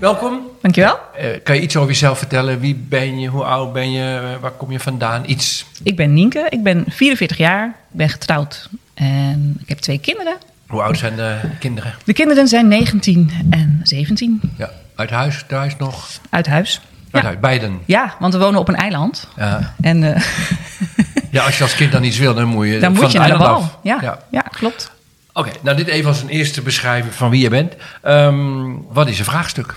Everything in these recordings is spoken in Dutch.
Welkom. Dankjewel. Uh, kan je iets over jezelf vertellen? Wie ben je? Hoe oud ben je? Waar kom je vandaan? Iets. Ik ben Nienke. Ik ben 44 jaar. Ik ben getrouwd. En ik heb twee kinderen. Hoe oud zijn de kinderen? De kinderen zijn 19 en 17. Ja. Uit huis, thuis nog? Uit huis. Uit ja. huis, beiden? Ja, want we wonen op een eiland. Ja. En, uh, ja, als je als kind dan iets wil, dan moet je dan van moet je naar de bal. Ja, ja. ja klopt. Oké, nou dit even als een eerste beschrijving van wie je bent. Um, wat is een vraagstuk?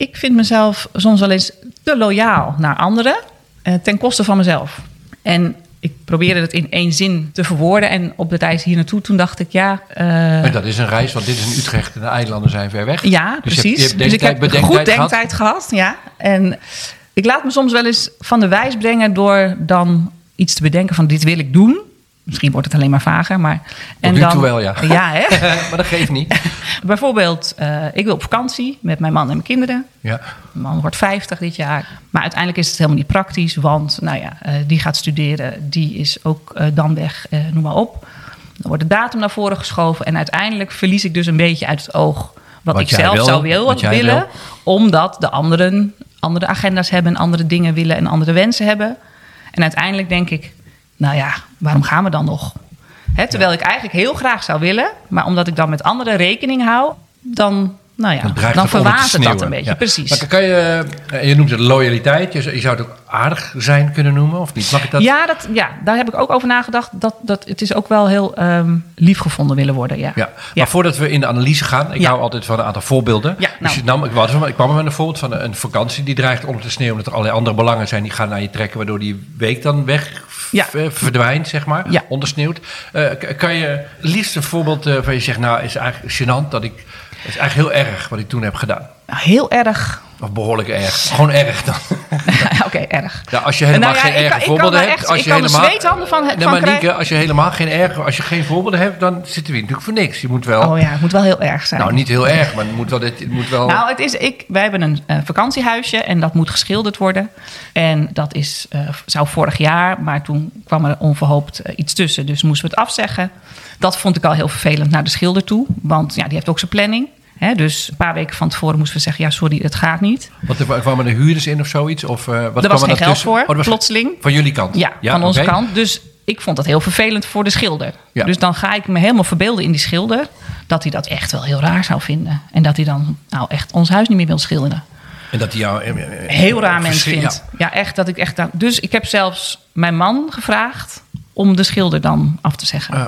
Ik vind mezelf soms wel eens te loyaal naar anderen uh, ten koste van mezelf. En ik probeerde het in één zin te verwoorden. En op de reis hier naartoe, toen dacht ik, ja... Uh, dat is een reis, want dit is in Utrecht en de eilanden zijn ver weg. Ja, dus precies. Je hebt, je dus ik heb bedenktijd goed denktijd gehad. gehad. Ja. En ik laat me soms wel eens van de wijs brengen door dan iets te bedenken van dit wil ik doen. Misschien wordt het alleen maar vager, maar... En dan, toe wel, ja. Ja, hè? maar dat geeft niet. Bijvoorbeeld, uh, ik wil op vakantie met mijn man en mijn kinderen. Ja. Mijn man wordt 50 dit jaar. Maar uiteindelijk is het helemaal niet praktisch, want nou ja, uh, die gaat studeren, die is ook uh, dan weg, noem maar op. Dan wordt de datum naar voren geschoven en uiteindelijk verlies ik dus een beetje uit het oog wat, wat ik zelf wil, zou wil, wat willen, wil. omdat de anderen andere agenda's hebben, andere dingen willen en andere wensen hebben. En uiteindelijk denk ik, nou ja, waarom gaan we dan nog? He, terwijl ik eigenlijk heel graag zou willen, maar omdat ik dan met anderen rekening hou, dan, nou ja, dan, dan verwatert dat een beetje. Ja. Precies. Maar kan je, je noemt het loyaliteit, je, je zou het ook aardig zijn kunnen noemen, of niet? Mag ik dat? Ja, dat, ja, daar heb ik ook over nagedacht. Dat, dat, het is ook wel heel um, lief gevonden willen worden. Ja. Ja. Maar voordat we in de analyse gaan, ik hou altijd van een aantal voorbeelden. Ja, nou. dus ik, nam, ik, was, ik kwam met een voorbeeld van een, vakantie die dreigt onder te sneeuwen, omdat er allerlei andere belangen zijn die gaan naar je trekken, waardoor die week dan weg ja. verdwijnt, zeg maar, ja. ondersneeuwt. Uh, kan je liefst een voorbeeld uh, van je zegt, nou, is eigenlijk gênant dat ik, het is eigenlijk heel erg wat ik toen heb gedaan. Heel erg. Of behoorlijk erg. Gewoon erg dan. Oké, okay, erg. Ja, als je helemaal nou ja, geen erge kan, voorbeelden echt, hebt. Als je helemaal, zweethanden van, nee, van maar krijgen. Nieke, als je helemaal geen erge, als je geen voorbeelden hebt, dan zitten we hier natuurlijk voor niks. Je moet wel. Oh ja, het moet wel heel erg zijn. Nou, niet heel erg, maar het moet wel. Het moet wel... Nou, het is, ik, wij hebben een uh, vakantiehuisje en dat moet geschilderd worden. En dat is, uh, zou vorig jaar, maar toen kwam er onverhoopt uh, iets tussen. Dus moesten we het afzeggen. Dat vond ik al heel vervelend naar de schilder toe. Want ja, die heeft ook zijn planning. He, dus een paar weken van tevoren moesten we zeggen: ja, sorry, het gaat niet. Want er kwamen er huurders in of zoiets? Of, uh, wat er was geen er geld voor, oh, was plotseling. Van jullie kant? Ja, ja van onze kant. Dus ik vond dat heel vervelend voor de schilder. Ja. Dus dan ga ik me helemaal verbeelden in die schilder dat hij dat echt wel heel raar zou vinden. En dat hij dan nou echt ons huis niet meer wil schilderen. En dat hij jou uh, heel raar mens vindt. Ja. ja, echt dat ik echt. Dus ik heb zelfs mijn man gevraagd om de schilder dan af te zeggen. Uh.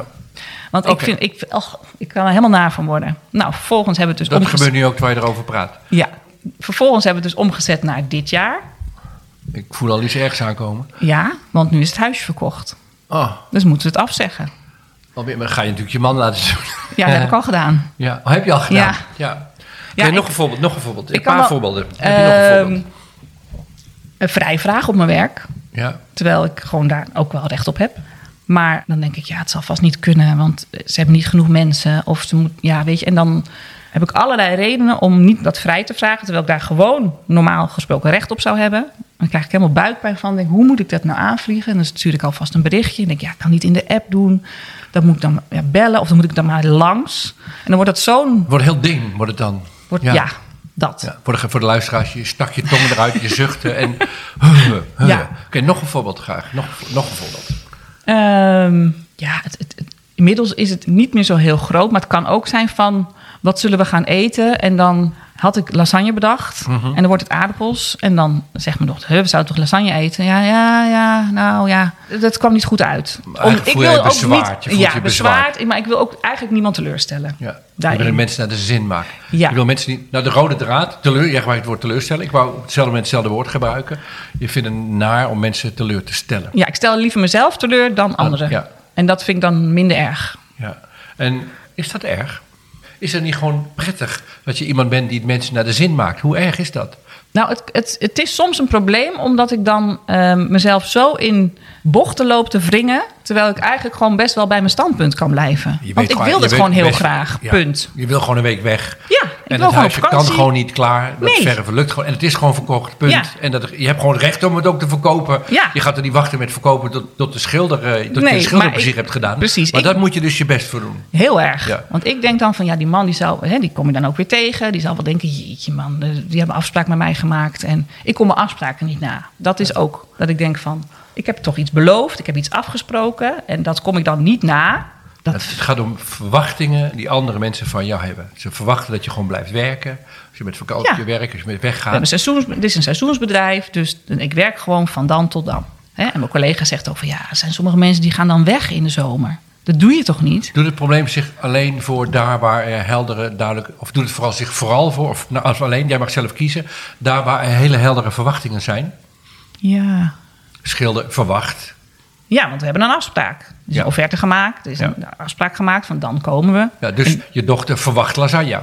Want okay. ik vind, ik, oh, ik kan er helemaal naar van worden. Nou, vervolgens hebben we het dus Dat gebeurt nu ook terwijl je erover praat. Ja. Vervolgens hebben we het dus omgezet naar dit jaar. Ik voel al iets ergs aankomen. Ja, want nu is het huisje verkocht. Oh. Dus moeten we het afzeggen. Alweer, maar dan ga je natuurlijk je man laten doen. Ja, dat heb ik al gedaan. Ja, oh, heb je al gedaan? Ja. ja. ja nog ik, een voorbeeld, nog een voorbeeld. Een ik paar wel, voorbeelden. Heb je nog een voorbeeld? Een vrijvraag op mijn werk. Ja. Terwijl ik gewoon daar ook wel recht op heb. Maar dan denk ik, ja, het zal vast niet kunnen, want ze hebben niet genoeg mensen. Of ze moet, ja, weet je. En dan heb ik allerlei redenen om niet dat vrij te vragen, terwijl ik daar gewoon normaal gesproken recht op zou hebben. Dan krijg ik helemaal buikpijn van. Denk, hoe moet ik dat nou aanvliegen? En dan stuur ik alvast een berichtje. En denk, ja, ik kan niet in de app doen. Dan moet ik dan ja, bellen of dan moet ik dan maar langs. En dan wordt het zo'n. Wordt heel ding, wordt het dan? Wordt, ja. ja. Dat. Ja, voor, de, voor de luisteraars, je stak je tong eruit, je zuchtte en... Huh, huh. Ja. Oké, okay, nog een voorbeeld graag. Nog, nog een voorbeeld. Um, ja, inmiddels is het niet meer zo heel groot. Maar het kan ook zijn van, wat zullen we gaan eten? En dan had ik lasagne bedacht. Mhm. En dan wordt het aardappels. En dan zegt mijn dochter, we zouden toch lasagne eten? Ja, ja, ja, nou ja. Dat kwam niet goed uit. Om, ik wil ook bezwaard. niet... Ja, bezwaard. Maar ik wil ook eigenlijk niemand teleurstellen. Ja. Wil mensen naar de zin maken. Ja. Je wil mensen niet... Nou, de rode draad, teleur, jij gebruikt het woord teleurstellen. Ik wou op hetzelfde moment hetzelfde woord gebruiken. Je vindt het naar om mensen teleur te stellen. Ja, ik stel liever mezelf teleur dan anderen. ja. En dat vind ik dan minder erg. Ja. En is dat erg? Is het niet gewoon prettig dat je iemand bent die het mensen naar de zin maakt? Hoe erg is dat? Nou, het, het, het is soms een probleem omdat ik dan ehm, mezelf zo in bochten loop te wringen. Terwijl ik eigenlijk gewoon best wel bij mijn standpunt kan blijven. Je Want ik wil weet gewoon heel best- graag. ja, Punt. Je wil gewoon een week weg. Ja, en het huisje kan gewoon niet klaar. Dat Nee. verven lukt gewoon. En het is gewoon verkocht. Punt. Ja. En dat, je hebt gewoon recht om het ook te verkopen. Ja. Je gaat er niet wachten met verkopen tot, tot de schilder, eh, tot Nee, je de schilder maar zich ik- hebt gedaan. precies, Maar ik- daar moet je dus je best voor doen. Heel erg. Ja. Want ik denk dan van ja, die man die zou, hè, die kom je dan ook weer tegen. Die zal wel denken, jeetje man, eh, die hebben afspraak met mij gemaakt. En ik kom mijn afspraken niet na. Dat is ook dat ik denk van, ik heb toch iets beloofd. Ik heb iets afgesproken. En dat kom ik dan niet na. Dat, Het gaat om verwachtingen die andere mensen van jou hebben. Ze verwachten dat je gewoon blijft werken. Als je met vakantie Ja. werkt, als je met we weggaat. seizoens, dit is een seizoensbedrijf, dus ik werk gewoon van dan tot dan. Hè? En mijn collega zegt van ja, er zijn sommige mensen die gaan dan weg in de zomer. Dat doe je toch niet? Doet het probleem zich alleen voor daar waar er heldere, duidelijk... of doet het vooral zich vooral voor, of nou, als alleen, jij mag zelf kiezen... daar waar er hele heldere verwachtingen zijn. Ja. Schilder verwacht. Ja, want we hebben een afspraak. Er is Ja. een offerte gemaakt. Er is Ja. een afspraak gemaakt van dan komen we. Ja, dus je dochter verwacht lasagne.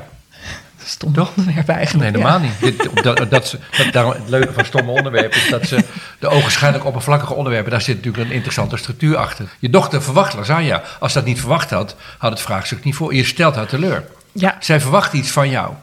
Stom onderwerp eigenlijk. Nee, helemaal niet. Dit, dat, dat, dat, daarom het leuke van stomme onderwerpen is dat ze de ogenschijnlijk oppervlakkige onderwerpen, daar zit natuurlijk een interessante structuur achter. Je dochter verwacht lasagne. Als dat niet verwacht had, had het vraagstuk niet voor. Je stelt haar teleur. Ja. Zij verwacht iets van jou.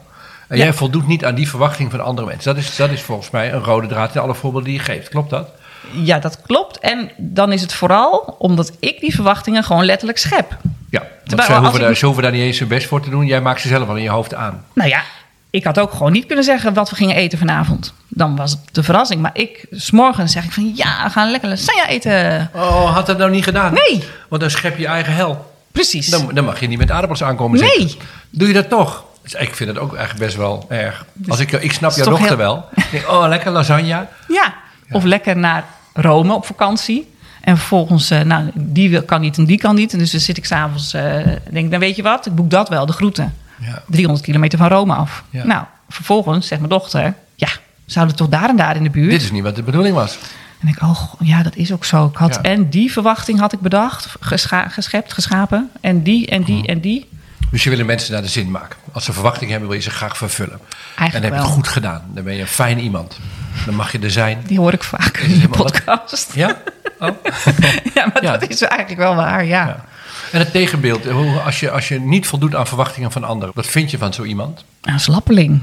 En jij voldoet niet aan die verwachting van andere mensen. Dat is, dat is volgens mij een rode draad in alle voorbeelden die je geeft. Klopt dat? Ja, dat klopt. En dan is het vooral omdat ik die verwachtingen gewoon letterlijk schep. Ja. Want als hoeven, ik- daar, ze hoeven daar niet eens hun best voor te doen. Jij maakt ze zelf al in je hoofd aan. Nou ja, ik had ook gewoon niet kunnen zeggen wat we gingen eten vanavond. Dan was het de verrassing. Maar ik, s'morgens zeg ik van ja, we gaan lekker lasagne eten. Oh, had dat nou niet gedaan? Nee. Want dan schep je je eigen hel. Precies. Dan, dan mag je niet met aardappels aankomen Nee. zitten. Doe je dat toch? Dus ik vind het ook eigenlijk best wel erg. Als ik, ik snap Dus jouw dochter heel- wel. Denk, oh, lekker lasagne. Ja. Of lekker naar Rome op vakantie. En vervolgens, eh, nou, die kan niet en die kan niet. En dus dan zit ik s'avonds, eh denk ik, nou weet je wat, ik boek dat wel, de groeten. Ja. 300 kilometer van Rome af. Ja. Nou, vervolgens zegt mijn dochter, ja, zouden toch daar en daar in de buurt? Dit is niet wat de bedoeling was. En ik, oh ja, dat is ook zo. Ik had, Ja. En die verwachting had ik bedacht, gescha- geschept, geschapen. En die en die en die. Dus je wil de mensen naar de zin maken. Als ze verwachting hebben, wil je ze graag vervullen. en dan heb je het goed gedaan. Dan ben je een fijn iemand. Dan mag je er zijn. Die hoor ik vaak in de wat- podcast. Ja? Oh. Ja, maar Ja. dat is eigenlijk wel waar, ja. Ja. En het tegenbeeld. Als je, als je niet voldoet aan verwachtingen van anderen. Wat vind je van zo iemand? Een slappeling.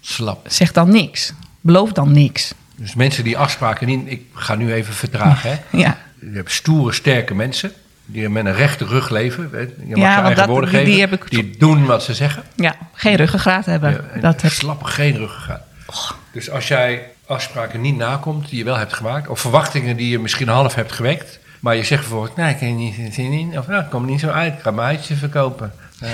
Slap. Zeg dan niks. Beloof dan niks. Dus mensen die afspraken niet... Ik ga nu even vertragen. Hè? Ja. Je hebt stoere, sterke mensen. Die met een rechte rug leven. Je mag Ja, want eigen dat- woorden die- geven. die heb ik- die doen wat ze zeggen. ja, geen ruggengraat hebben. Ja, dat heb... Slappe geen ruggengraat. Dus als jij afspraken niet nakomt die je wel hebt gemaakt... of verwachtingen die je misschien half hebt gewekt... maar je zegt bijvoorbeeld... nou, ik heb er niet zin in... of nou, ik kom er niet zo uit, ik ga mijn verkopen. Eh,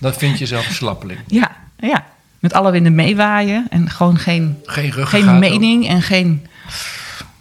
dan vind je zelf een slappeling. Ja, ja. Met alle winden meewaaien en gewoon geen, Geen geen mening en geen...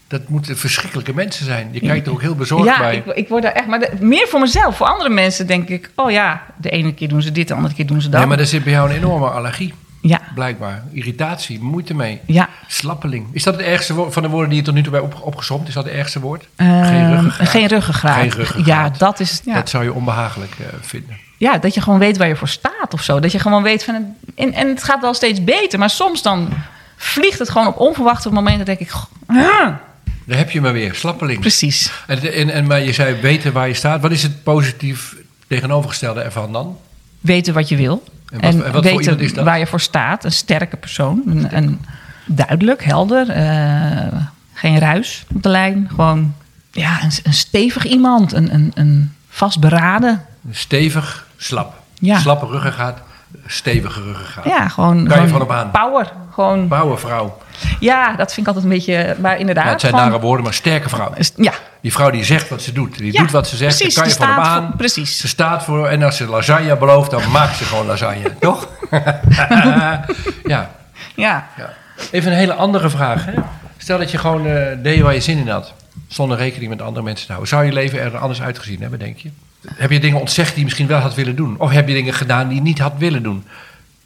Dat moeten verschrikkelijke mensen zijn. Je kijkt er ook heel bezorgd Ja, bij. ik, ik word daar echt... Maar de- meer voor mezelf. Voor andere mensen denk ik... Oh ja, de ene keer doen ze dit, de andere keer doen ze dat. Nee, maar er zit bij jou een enorme allergie. Ja, Blijkbaar. Irritatie, moeite mee. ja. Slappeling. Is dat het ergste woord van de woorden die je tot nu toe bij op, opgezomd? Is dat het ergste woord? Ehm, geen ruggengraat. Geen ruggengraat. Geen ruggengraat. Ja, dat is... Ja. Dat zou je onbehagelijk eh, vinden. ja, dat je gewoon weet waar je voor staat of zo. Dat je gewoon weet van... En, en het gaat wel steeds beter, maar soms dan vliegt het gewoon op onverwachte momenten. denk ik... Daar heb je maar weer, slappeling. precies. En, en, en, maar je zei weten waar je staat. Wat is het positief tegenovergestelde ervan dan? Weten wat je wil. En wat- en wat voor weten is dat? waar je voor staat. Een sterke persoon. Een, een duidelijk, helder. eh, geen ruis op de lijn. Gewoon ja, een, een stevig iemand. Een, een, een vastberaden. Stevig, slap. Ja. Slappe ruggengraat, stevige ruggengraat. Ja, gewoon, Kan je gewoon van op aan? power. Gewoon, Bouwenvrouw. ja, dat vind ik altijd een beetje... Maar inderdaad. Ja, het zijn nare woorden, maar sterke vrouw. Ja, Die vrouw die zegt wat ze doet. Die Ja, doet wat ze zegt, precies, daar kan je van op aan. voor- precies. Ze staat voor, en als ze lasagne belooft, dan maakt ze gewoon lasagne. Toch? ja. ja. Ja. Even een hele andere vraag. Hè? Stel dat je gewoon eh, deed waar je zin in had. Zonder rekening met andere mensen te houden. Zou je leven er anders uitgezien hebben, denk je? Heb je dingen ontzegd die je misschien wel had willen doen? Of heb je dingen gedaan die je niet had willen doen?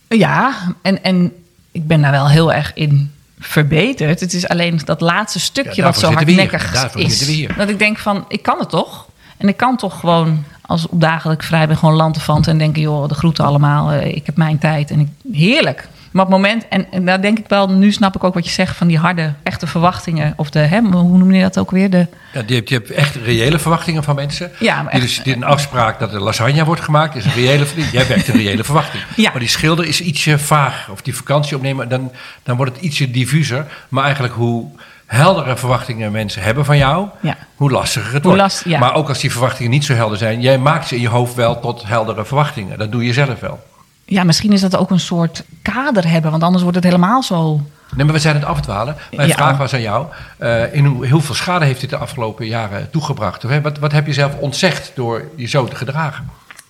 Ja, en, en ik ben daar wel heel erg in verbeterd. Het is alleen dat laatste stukje Ja, wat zo hardnekkig is. Dat ik denk van, ik kan het toch? En ik kan toch gewoon als op ik vrij ben, gewoon lanterfant en denken, joh, de groeten allemaal. eh, ik heb mijn tijd en ik, heerlijk. Maar op het moment, en, en daar denk ik wel, nu snap ik ook wat je zegt van die harde, echte verwachtingen. Of de, hè, hoe noem je dat ook weer? De, Ja, die heb, je hebt echt reële verwachtingen van mensen. Ja, maar die echt- dus een afspraak dat er lasagne wordt gemaakt, is een reële Jij werkt een reële verwachting. Ja. Maar die schilder is ietsje vaag. Of die vakantie opnemen, dan, dan wordt het ietsje diffuser. Maar eigenlijk hoe heldere verwachtingen mensen hebben van jou, Ja. hoe lastiger het Hoe wordt. last- ja. Maar ook als die verwachtingen niet zo helder zijn, jij maakt ze in je hoofd wel tot heldere verwachtingen. Dat doe je zelf wel. Ja, misschien is dat ook een soort kader hebben, want anders wordt het helemaal zo. Nee, maar we zijn het afdwalen. Mijn Ja. vraag was aan jou. eh, in hoe, hoeveel schade heeft dit de afgelopen jaren toegebracht? Of, hè, wat, wat heb je zelf ontzegd door je zo te gedragen?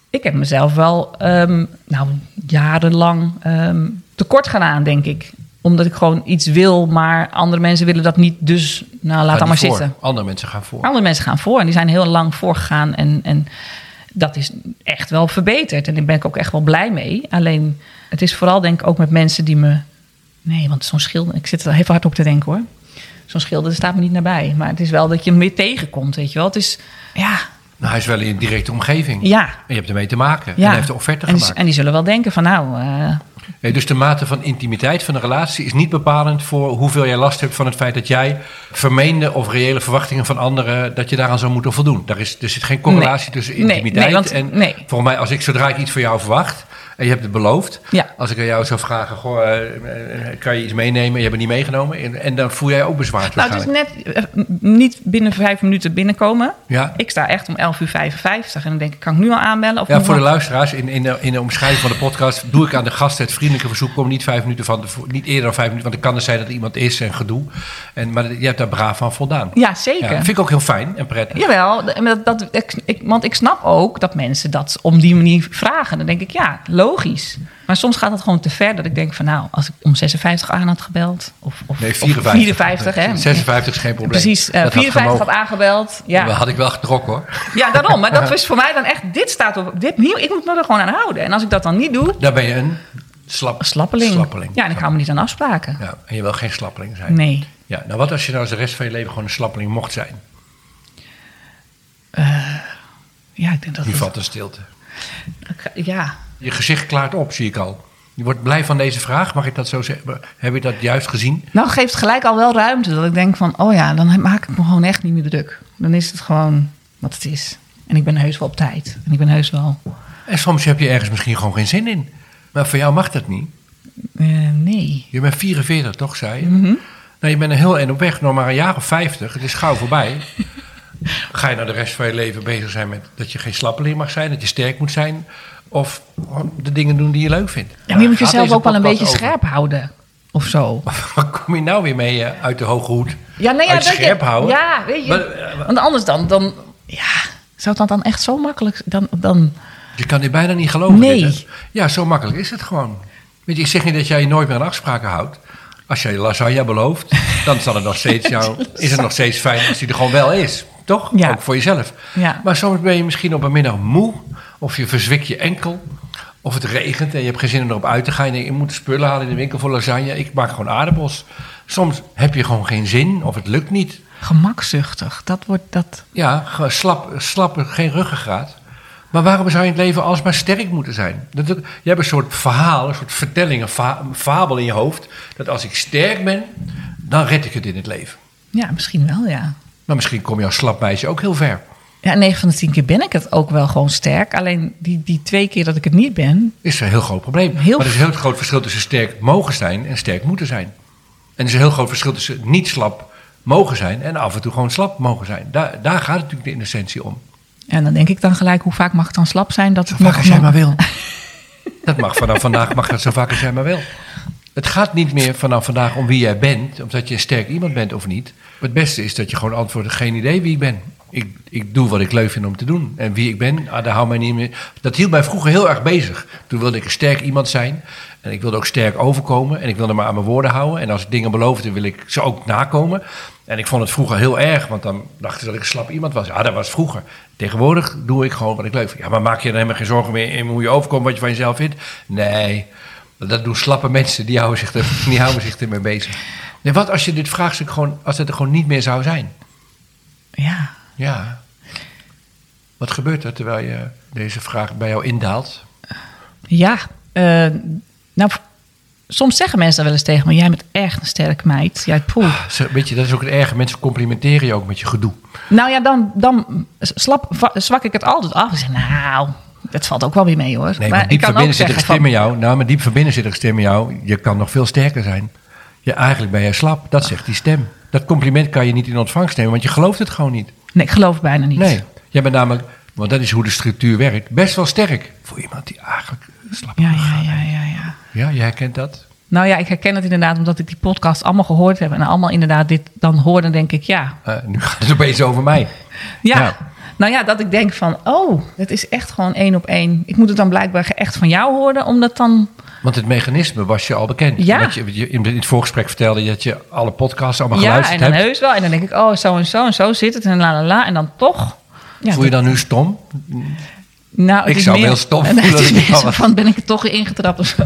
Ik heb mezelf wel ehm, nou, jarenlang ehm, tekort gedaan, denk ik. Omdat ik gewoon iets wil, maar andere mensen willen dat niet. Dus nou, laat dat maar voor. zitten. Andere mensen gaan voor. Andere mensen gaan voor en die zijn heel lang voorgegaan. En, en dat is echt wel verbeterd. En daar ben ik ook echt wel blij mee. Alleen, het is vooral denk ik ook met mensen die me... Nee, want zo'n schilder... Ik zit er even hard op te denken hoor. Zo'n schilder staat me niet nabij. Maar het is wel dat je hem weer tegenkomt, weet je wel. Het is, ja, Nou, hij is wel in directe omgeving. ja. En je hebt ermee te maken. En ja. hij heeft de offerte en, die, gemaakt. en die zullen wel denken van nou... eh, Nee, dus de mate van intimiteit van een relatie is niet bepalend voor hoeveel jij last hebt van het feit dat jij vermeende of reële verwachtingen van anderen, dat je daaraan zou moeten voldoen. Daar is, er zit geen correlatie Nee. tussen intimiteit nee, want- en volgens mij als ik zodra ik iets van jou verwacht en je hebt het beloofd, Ja. als ik aan jou zou vragen, goh, eh, eh, kan je iets meenemen? Je hebt het niet meegenomen en, en dan voel jij ook bezwaar. nou, het is net eh, niet binnen vijf minuten binnenkomen. Ja. Ik sta echt om 11 uur 55 en dan denk ik, kan ik nu al aanbellen? Of Ja, voor de luisteraars, in, in, de, in de omschrijving van de podcast doe ik aan de gasten het vriendelijke verzoek. Kom niet vijf minuten van tevoren- niet eerder dan vijf minuten, want het kan er zijn dat er iemand is en gedoe. En, maar je hebt daar braaf van voldaan. Ja, zeker. Ja, vind ik ook heel fijn en prettig. Jawel, dat, dat, ik, ik- want ik snap ook dat mensen dat op die manier vragen. Dan denk ik, ja, logisch. Maar soms gaat het gewoon te ver dat ik denk van... nou, als ik om 56 aan had gebeld... of, of, Nee, of 54. 54, hè. 56 is geen probleem. Precies, eh, Dat had 54 had aangebeld. Dat Ja. had ik wel getrokken hoor. ja, daarom. Maar dat was voor mij dan echt... dit staat op... Dit, hier, ik moet me er gewoon aan houden. En als ik dat dan niet doe... Dan ben je een slap, Slappeling. slappeling. Ja, en ik hou me niet aan afspraken. Ja, en je wil geen slappeling zijn. Nee. Ja, nou wat als je nou de rest van je leven gewoon een slappeling mocht zijn? Ja, ik denk dat... Nu valt de stilte. ja, Je gezicht klaart op, zie ik al. Je wordt blij van deze vraag, mag ik dat zo zeggen? Heb je dat juist gezien? Nou, het geeft gelijk al wel ruimte. Dat ik denk van, oh ja, dan maak ik me gewoon echt niet meer druk. Dan is het gewoon wat het is. En ik ben heus wel op tijd. En ik ben heus wel... En soms heb je ergens misschien gewoon geen zin in. Maar voor jou mag dat niet. eh, nee. Je bent 44, toch, zei je? Mhm. Nou, je bent er heel en op weg, nog maar een jaar of 50. Het is gauw voorbij. Ga je nou de rest van je leven bezig zijn met dat je geen slappeling mag zijn, dat je sterk moet zijn, of de dingen doen die je leuk vindt? Ja, maar je moet jezelf ook wel een beetje over? scherp houden. Of zo. Waar kom je nou weer mee eh, uit de hoge hoed? Ja, nee, ja, Uit dat scherp je, houden? Ja, weet je. Maar, eh, want anders dan, dan... Ja, zou het dan echt zo makkelijk... Dan, dan, Je kan dit bijna niet geloven. Nee. dit, ja, zo makkelijk is het gewoon. Weet je, ik zeg niet dat jij je nooit meer aan afspraken houdt. Als jij lasagne belooft, dan zal het nog steeds jou, is het nog steeds fijn als die er gewoon wel is. Toch? Ja. Ook voor jezelf. Ja. Maar soms ben je misschien op een middag moe. Of je verzwikt je enkel. Of het regent en je hebt geen zin om erop uit te gaan. Je denkt, ik moet spullen halen in de winkel voor lasagne. Ik maak gewoon aardappels. Soms heb je gewoon geen zin of het lukt niet. gemakzuchtig. Dat wordt dat... Ja, slap, slap, geen ruggengraat. Maar waarom zou je in het leven alsmaar sterk moeten zijn? Dat, je hebt een soort verhaal, een soort vertelling, een, fa- een fabel in je hoofd. Dat als ik sterk ben, dan red ik het in het leven. Ja, misschien wel, ja. Maar misschien kom je als slap meisje ook heel ver. Ja, 9 van de 10 keer ben ik het ook wel gewoon sterk. Alleen die, die twee keer dat ik het niet ben... Is een heel groot probleem. Heel maar er is een heel groot verschil tussen sterk mogen zijn en sterk moeten zijn. En er is een heel groot verschil tussen niet slap mogen zijn en af en toe gewoon slap mogen zijn. Daar, daar gaat het natuurlijk in essentie om. En dan denk ik dan gelijk, hoe vaak mag het dan slap zijn? Dat Zo vaak als jij maar wil. Dat mag vanaf vandaag mag dat zo vaak als jij maar wil. Het gaat niet meer vanaf vandaag om wie jij bent, of dat je een sterk iemand bent of niet. Het beste is dat je gewoon antwoordt, geen idee wie ik ben. Ik, ik doe wat ik leuk vind om te doen. En wie ik ben, ah, daar hou mij niet meer... Dat hield mij vroeger heel erg bezig. Toen wilde ik een sterk iemand zijn. En ik wilde ook sterk overkomen. En ik wilde me aan mijn woorden houden. En als ik dingen beloofde, wil ik ze ook nakomen. En ik vond het vroeger heel erg, want dan dachten ze dat ik een slap iemand was. Ja, dat was vroeger. Tegenwoordig doe ik gewoon wat ik leuk vind. Ja, maar maak je dan helemaal geen zorgen meer in hoe je overkomt, wat je van jezelf vindt? Nee, dat doen slappe mensen, die houden zich, er, houden zich ermee bezig. Nee, wat als je dit vraagstuk gewoon, als het er gewoon niet meer zou zijn? Ja, Ja. Wat gebeurt er terwijl je deze vraag bij jou indaalt? Ja, eh, nou, soms zeggen mensen wel eens tegen me: Jij bent echt een sterke meid. Jij poeh. Zo, Weet je, dat is ook het erge. Mensen complimenteren je ook met je gedoe. Nou ja, dan, dan slap, zwak ik het altijd af. Ik zeg: Nou, dat valt ook wel weer mee hoor. Nee, maar, diep van binnen zit er een stem in jou. Nou, maar diep van binnen zit er een stem in jou. Je kan nog veel sterker zijn. Ja, eigenlijk ben jij slap. Dat zegt die stem. Dat compliment kan je niet in ontvangst nemen, want je gelooft het gewoon niet. Nee, ik geloof bijna niet. Nee, jij bent namelijk, want dat is hoe de structuur werkt, best wel sterk. Voor iemand die eigenlijk slap Ja, ja, ja, ja, ja. Ja, je herkent dat? Nou ja, ik herken het inderdaad omdat ik die podcast allemaal gehoord heb. En allemaal inderdaad dit dan hoor, dan denk ik ja. Eh, nu gaat het opeens over mij. Ja. Ja. Nou ja, dat ik denk van, oh, het is echt gewoon één op één. Ik moet het dan blijkbaar echt van jou horen, omdat dan... Want het mechanisme was je al bekend. Ja. Want je, in het voorgesprek vertelde je dat je alle podcasts allemaal Ja, geluisterd en dan hebt. heus wel. En dan denk ik, oh, zo en zo en zo zit het en la la la. En dan toch... Ja, Voel je dan nu stom? nou, Ik zou me meer- heel stom voelen van, ben ik er toch ingetrapt of zo?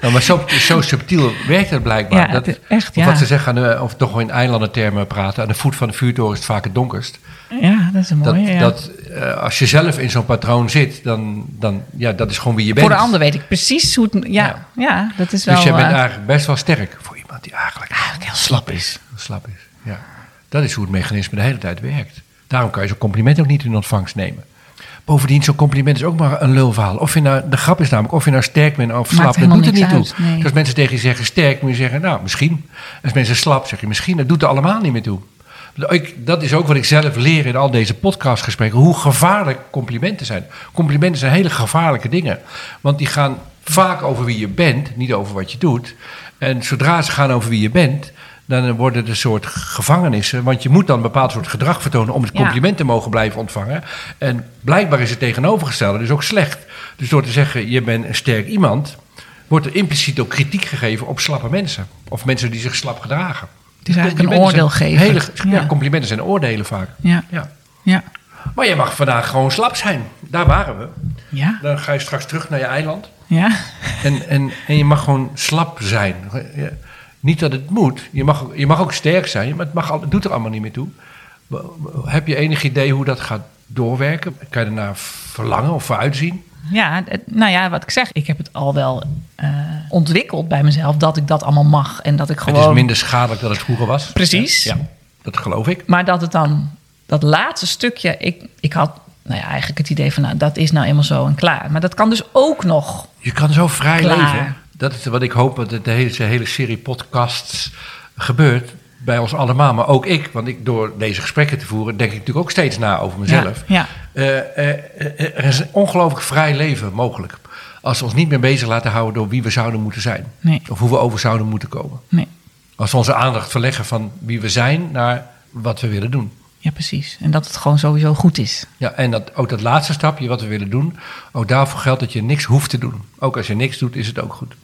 Nou, maar zo, zo subtiel werkt het blijkbaar. Ja, dat, het is echt, of ja. wat ze zeggen, of toch in eilandentermen praten. Aan de voet van de vuurtoren is het vaak het donkerst. Ja, dat is een Dat, mooie, ja. dat, eh, als je zelf in zo'n patroon zit, dan, dan ja, dat is gewoon wie je bent. Voor de ander weet ik precies hoe het... Ja, ja. Ja. dat is wel... Dus jij bent eh, eigenlijk best wel sterk voor iemand die eigenlijk, Eigenlijk heel slap is. slap is. Ja. Dat is hoe het mechanisme de hele tijd werkt. Daarom kan je zo'n compliment ook niet in ontvangst nemen. Bovendien, zo'n compliment is ook maar een lulverhaal. Of je nou, de grap is namelijk, of je nou sterk bent of slap, dat doet er niet toe. uit, nee. Dus als mensen tegen je zeggen sterk, moet je zeggen, nou, misschien. Als mensen slap, zeg je misschien. Dat doet er allemaal niet meer toe. Ik, dat is ook wat ik zelf leer in al deze podcastgesprekken. Hoe gevaarlijk complimenten zijn. Complimenten zijn hele gevaarlijke dingen. Want die gaan vaak over wie je bent, niet over wat je doet. En zodra ze gaan over wie je bent, dan worden het een soort gevangenissen. Want je moet dan een bepaald soort gedrag vertonen om het compliment te mogen blijven ontvangen. En blijkbaar is het tegenovergestelde dus ook slecht. Dus door te zeggen, je bent een sterk iemand, wordt er impliciet ook kritiek gegeven op slappe mensen. Of mensen die zich slap gedragen. Het is eigenlijk een oordeel geven. Hele, ja. Ja. complimenten zijn oordelen vaak. Ja, Ja. ja, Maar je mag vandaag gewoon slap zijn. Daar waren we. ja, Dan ga je straks terug naar je eiland. ja. En, en, en je mag gewoon slap zijn. Niet dat het moet. Je mag, ook- je mag ook sterk zijn, maar het, mag, het doet er allemaal niet meer toe. Heb je enig idee hoe dat gaat doorwerken? Kan je ernaar verlangen of vooruitzien? Ja, nou ja, wat ik zeg, ik heb het al wel eh, ontwikkeld bij mezelf dat ik dat allemaal mag en dat ik gewoon. Het is minder schadelijk dan het vroeger was. Precies. Ja, dat geloof ik. Maar dat het dan, dat laatste stukje, ik, ik had nou ja, eigenlijk het idee van, nou, dat is nou eenmaal zo en klaar. Maar dat kan dus ook nog. Je kan zo vrij Klaar. leven. Dat is wat ik hoop dat de hele, hele serie podcasts gebeurt. Bij ons allemaal, maar ook ik. Want ik, door deze gesprekken te voeren, denk ik natuurlijk ook steeds na over mezelf. Ja, Eh, eh, eh, er is een ongelooflijk vrij leven mogelijk. Als we ons niet meer bezig laten houden door wie we zouden moeten zijn. Nee. Of hoe we over zouden moeten komen. Nee. Als we onze aandacht verleggen van wie we zijn naar wat we willen doen. Ja, precies. En dat het gewoon sowieso goed is. Ja, en dat, ook dat laatste stapje, wat we willen doen, ook daarvoor geldt dat je niks hoeft te doen. Ook als je niks doet, is het ook goed.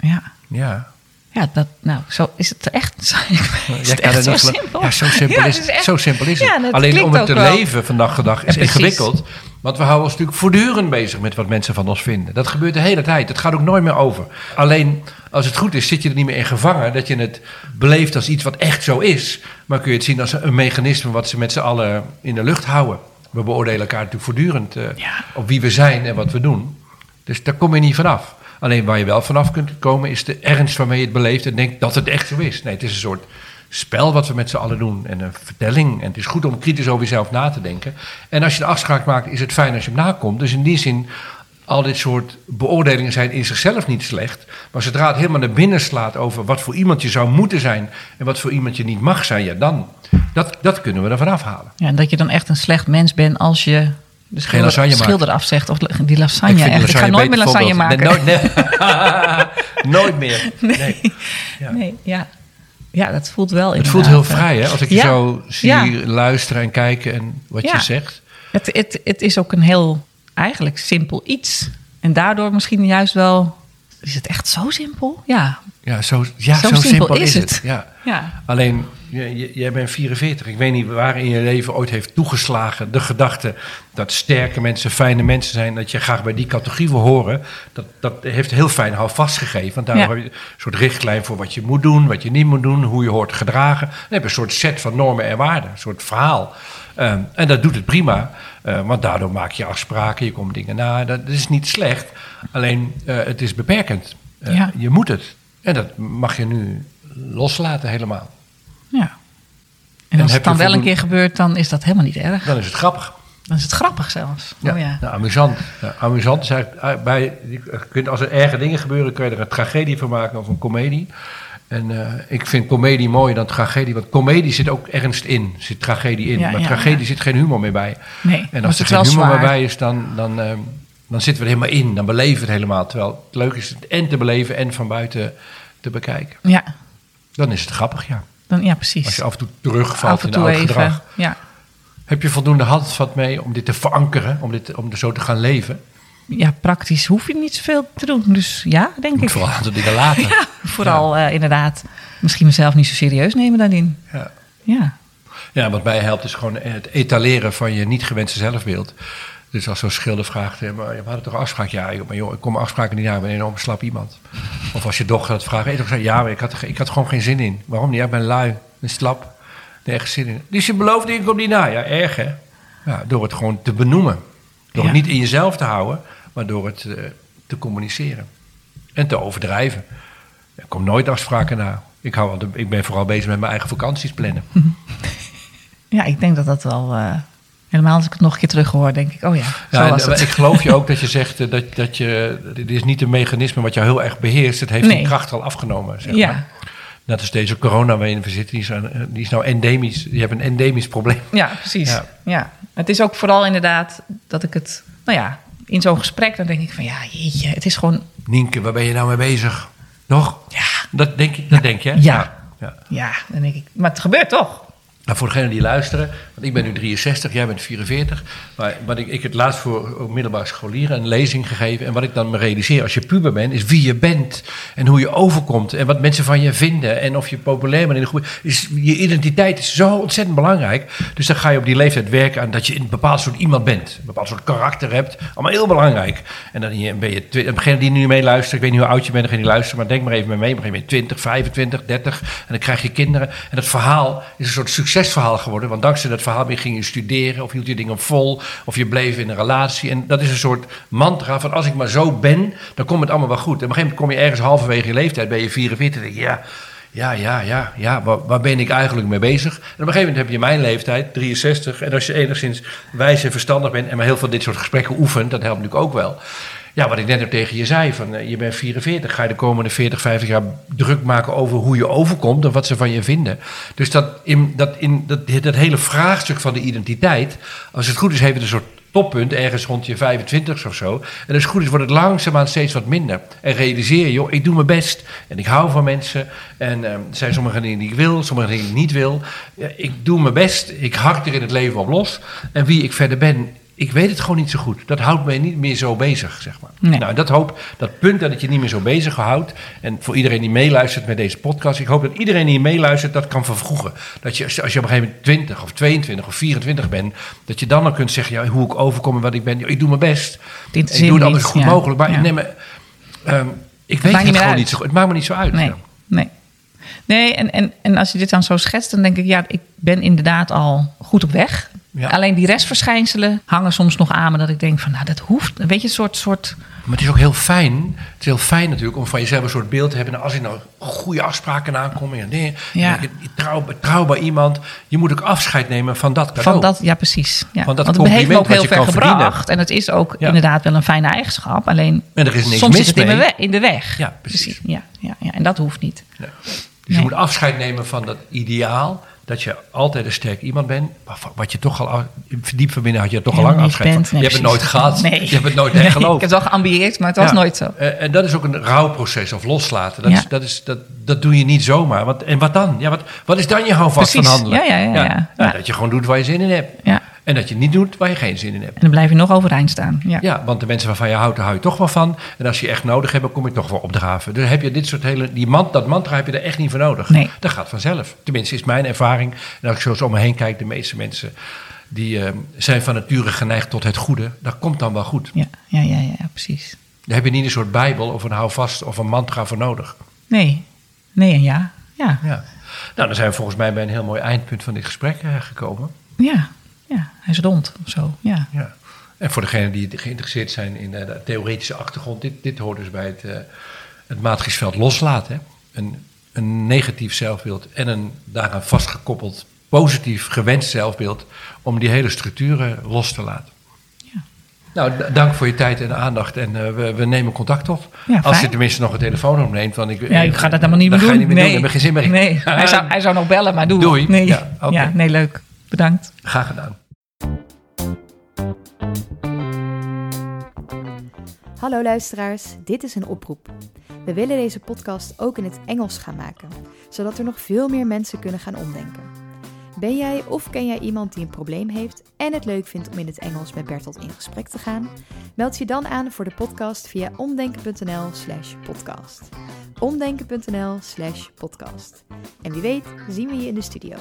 Ja. Ja. Ja, dat, nou, zo is het echt. Weet Jij het echt het zo simpel. Ja, zo simpel Ja, is het het. echt- Zo simpel is het. Ja, Alleen om het te wel. leven van dag tot dag is ingewikkeld. Want we houden ons natuurlijk voortdurend bezig met wat mensen van ons vinden. Dat gebeurt de hele tijd. Dat gaat ook nooit meer over. Alleen als het goed is, zit je er niet meer in gevangen. Dat je het beleeft als iets wat echt zo is. Maar kun je het zien als een mechanisme wat ze met z'n allen in de lucht houden. We beoordelen elkaar natuurlijk voortdurend eh, op wie we zijn en wat we doen. Dus daar kom je niet vanaf. Alleen waar je wel vanaf kunt komen is de ernst waarmee je het beleeft en denkt dat het echt zo is. Nee, het is een soort spel wat we met z'n allen doen en een vertelling. En het is goed om kritisch over jezelf na te denken. En als je de afspraak maakt, is het fijn als je hem nakomt. Dus in die zin, al dit soort beoordelingen zijn in zichzelf niet slecht. Maar zodra het helemaal naar binnen slaat over wat voor iemand je zou moeten zijn en wat voor iemand je niet mag zijn, ja, dan dat, dat kunnen we ervan afhalen. Ja, en dat je dan echt een slecht mens bent als je de schilder, lasagne schilder afzegt. Of die lasagne. Ik ga nooit meer lasagne maken. Nee, nooit, nee. nooit meer. Nee. Ja. Nee, ja. ja, dat voelt wel Het voelt heel vrij, hè? Als ik je zo zie luisteren en kijken en wat je zegt. Het, het, het is ook een heel, eigenlijk simpel iets. En daardoor misschien juist wel... Is het echt zo simpel? Ja. Ja, zo, ja, Zo zo, simpel simpel, is is het. het. Ja. Alleen, jij bent 44. Ik weet niet waar in je leven ooit heeft toegeslagen de gedachte dat sterke mensen fijne mensen zijn. Dat je graag bij die categorie wil horen. Dat, dat heeft heel fijn houvast gegeven. Want Ja. heb je een soort richtlijn voor wat je moet doen, wat je niet moet doen, hoe je hoort gedragen. Dan heb je een soort set van normen en waarden, een soort verhaal. Ehm, en dat doet het prima, eh, want daardoor maak je afspraken, je komt dingen na. Dat is niet slecht, alleen eh, het is beperkend. Eh, Ja. Je moet het. En dat mag je nu loslaten helemaal. Ja. En als het dan wel een keer gebeurt, dan is dat helemaal niet erg. Dan is het grappig. Dan is het grappig zelfs. Oh ja. Nou, amusant. Ja, amusant is eigenlijk, eh, bij, je kunt, als er erge dingen gebeuren, kun je er een tragedie van maken of een komedie. En eh, ik vind komedie mooier dan tragedie, want komedie zit ook ernst in, zit tragedie in. Ja, maar ja, tragedie ja. zit geen humor meer bij. Nee, En als er geen humor meer bij is, dan, dan, eh, dan zitten we er helemaal in. Dan beleven we het helemaal. Terwijl het leuk is het en te beleven en van buiten te bekijken. Ja, Dan is het grappig, ja. Dan, ja precies. Als je af en toe terugvalt Af en in oud even. gedrag. Ja. Heb je voldoende handvat mee om dit te verankeren, om, dit, om er zo te gaan leven? ja, praktisch hoef je niet zoveel te doen. Dus ja, denk Ik moet ik. vooral aantal dingen laten. Ja, vooral eh, inderdaad. Misschien mezelf niet zo serieus nemen daarin. Ja. Ja. Ja, wat mij helpt is gewoon het etaleren van je niet gewenste zelfbeeld. Dus als zo'n schilder vraagt, eh, maar we hadden toch afspraak? Ja, joh, maar joh, ik kom afspraken niet na, ik ben een enorm slap iemand. Of als je dochter dat vraagt, toch zei, ja, maar ik had, er ik had er gewoon geen zin in. Waarom niet? Ja, ik ben lui, ben slap, nergens zin in. Dus je belooft, ik kom niet na. Ja, erg hè? Ja, door het gewoon te benoemen. Door het niet in jezelf te houden, maar door het eh, te communiceren. En te overdrijven. Ik kom nooit afspraken na. Ik, hou, ik ben vooral bezig met mijn eigen vakanties plannen. ja, ik denk dat dat wel... eh, helemaal als ik het nog een keer terug hoor, denk ik... Oh ja, zo Ja, en, was eh, het. ik geloof je ook dat je zegt eh, dat, dat je. Dit is niet een mechanisme wat jou heel erg beheerst. Het heeft Nee. die kracht al afgenomen. Zeg Ja. maar. Net als deze corona waarin we zitten, die is, een- die is nou endemisch. Je hebt een endemisch probleem. Ja, precies. Ja. Ja. Het is ook vooral inderdaad dat ik het... Nou ja, in zo'n gesprek dan denk ik van... Ja, jeetje, het is gewoon... Nienke, waar ben je nou mee bezig? Nog? Ja, Dat denk, je, dat denk je? Ja. ja. ja, dan denk ik... Maar het gebeurt toch? Nou, voor degenen die luisteren, ik ben nu 63, jij bent 44. Maar wat ik, ik heb laatst voor middelbare scholieren een lezing gegeven. En wat ik dan me realiseer als je puber bent, is wie je bent. En hoe je overkomt. En wat mensen van je vinden. En of je populair bent in de groep. Is, je identiteit is zo ontzettend belangrijk. Dus dan ga je op die leeftijd werken aan dat je een bepaald soort iemand bent. Een bepaald soort karakter hebt. Allemaal heel belangrijk. En dan ben je, degene die nu meeluistert, ik weet niet hoe oud je bent, degene die luistert, maar denk maar even mee. Een gegeven moment 20, 25, 30. En dan krijg je kinderen. En dat verhaal is een soort succesverhaal geworden. Want dankzij dat verhaal ging je studeren, of hield je dingen vol, of je bleef in een relatie. En dat is een soort mantra van als ik maar zo ben, dan komt het allemaal wel goed. En op een gegeven moment kom je ergens halverwege je leeftijd, ben je 44, en denk je ja. Ja, ja, ja, ja. Waar, waar ben ik eigenlijk mee bezig? En op een gegeven moment heb je mijn leeftijd, 63. En als je enigszins wijs en verstandig bent en maar heel veel dit soort gesprekken oefent, dat helpt natuurlijk ook wel. Ja, wat ik net ook tegen je zei, van eh, je bent 44, ga je de komende 40, 50 jaar druk maken over hoe je overkomt en wat ze van je vinden. Dus dat, in, dat, in, dat, dat hele vraagstuk van de identiteit, als het goed is, heeft het een soort toppunt ergens rond je 25 of zo. En als het goed is, wordt het langzaamaan steeds wat minder. En realiseer je, joh, ik doe mijn best en ik hou van mensen. En eh, er zijn sommige dingen die ik wil, sommige dingen die ik niet wil. Ik doe mijn best, ik hak er in het leven op los. En wie ik verder ben, ik weet het gewoon niet zo goed. Dat houdt mij niet meer zo bezig, zeg maar. Nee. Nou, dat hoop, dat punt dat het je niet meer zo bezig houdt. En voor iedereen die meeluistert met deze podcast, ik hoop dat iedereen die meeluistert dat kan vervroegen. Dat je, als je op een gegeven moment 20 of 22 of 24 bent, dat je dan al kunt zeggen, ja, hoe ik overkom en wat ik ben. Ik doe mijn best. Ik doe het altijd niet, goed ja. mogelijk. Maar Ja. ik ehm, ik weet het niet gewoon uit. niet zo goed. Het maakt me niet zo uit. Nee, nee. Nee, en, en, en als je dit dan zo schetst, dan denk ik, ja, ik ben inderdaad al goed op weg. Ja. Alleen die restverschijnselen hangen soms nog aan me dat ik denk van, nou, dat hoeft. Weet je, een soort, soort Maar het is ook heel fijn. Het is heel fijn natuurlijk om van jezelf een soort beeld te hebben. En als je nou goede afspraken aankomt. En nee, Ja. trouw, bij iemand. Je moet ook afscheid nemen van dat cadeau. van dat, ja, precies. Ja. Van dat Want het heeft me ook heel ver verdienen. gebracht. En het is ook Ja. inderdaad wel een fijne eigenschap. Alleen En er is niks soms mis zit het in, in de weg. Ja, precies. Ja, ja, ja, en dat hoeft niet. Nee. Dus Nee. je moet afscheid nemen van dat ideaal. Dat je altijd een sterk iemand bent. Wat- Wat je toch al diep van binnen had je toch al lang afscheid bent. van. Nee, je hebt het nooit gehad. Nee. Je hebt het nooit Nee, echt geloofd. Ik heb het wel geambieerd, maar het was Ja. nooit zo. Eh, en dat is ook een rouwproces of loslaten. Dat, Ja. is, dat, is, dat, dat doe je niet zomaar. Want, en wat dan? Ja, wat, wat is dan je houvast van handelen? Ja, ja, ja, ja. Ja. dat je gewoon doet waar je zin in hebt. Ja. En dat je niet doet waar je geen zin in hebt. En dan blijf je nog overeind staan. Ja. Ja, want de mensen waarvan je houdt, daar hou je toch wel van. En als je je echt nodig hebt, dan kom je toch wel opdraven. Dus heb je dit soort hele, die man, dat mantra heb je er echt niet voor nodig. Nee. Dat gaat vanzelf. Tenminste, is mijn ervaring. En als ik zo eens om me heen kijk, de meeste mensen die eh, zijn van nature geneigd tot het goede. Dat komt dan wel goed. Ja, ja, ja, ja, precies. Daar heb je niet een soort bijbel of een houvast of een mantra voor nodig. Nee, nee en ja. Ja, Ja. Nou, dan zijn we volgens mij bij een heel mooi eindpunt van dit gesprek eh, gekomen. ja, ja. Hij is rond of zo. Ja, Ja. En voor degenen die geïnteresseerd zijn in eh, de theoretische achtergrond, dit, dit hoort dus bij het, eh het matrixveld loslaten. Hè? Een, een negatief zelfbeeld en een daaraan vastgekoppeld positief gewenst zelfbeeld om die hele structuren los te laten. Ja. Nou, dank voor je tijd en aandacht en eh, we, we nemen contact op. Ja, Als je tenminste nog een telefoon opneemt. Want ik, ja ik ga dat helemaal niet meer doen. Ga je niet meer nee. doen, daar heb geen zin meer. Nee, hij zou, hij zou nog bellen, maar doe. Doei. Nee. Ja, nee, leuk. Bedankt. Graag gedaan. Hallo luisteraars, dit is een oproep. We willen deze podcast ook in het Engels gaan maken, zodat er nog veel meer mensen kunnen gaan omdenken. Ben jij of ken jij iemand die een probleem heeft en het leuk vindt om in het Engels met Bertolt in gesprek te gaan? Meld je dan aan voor de podcast via omdenken.nl/slash podcast. Omdenken.nl/slash podcast. En wie weet, zien we je in de studio.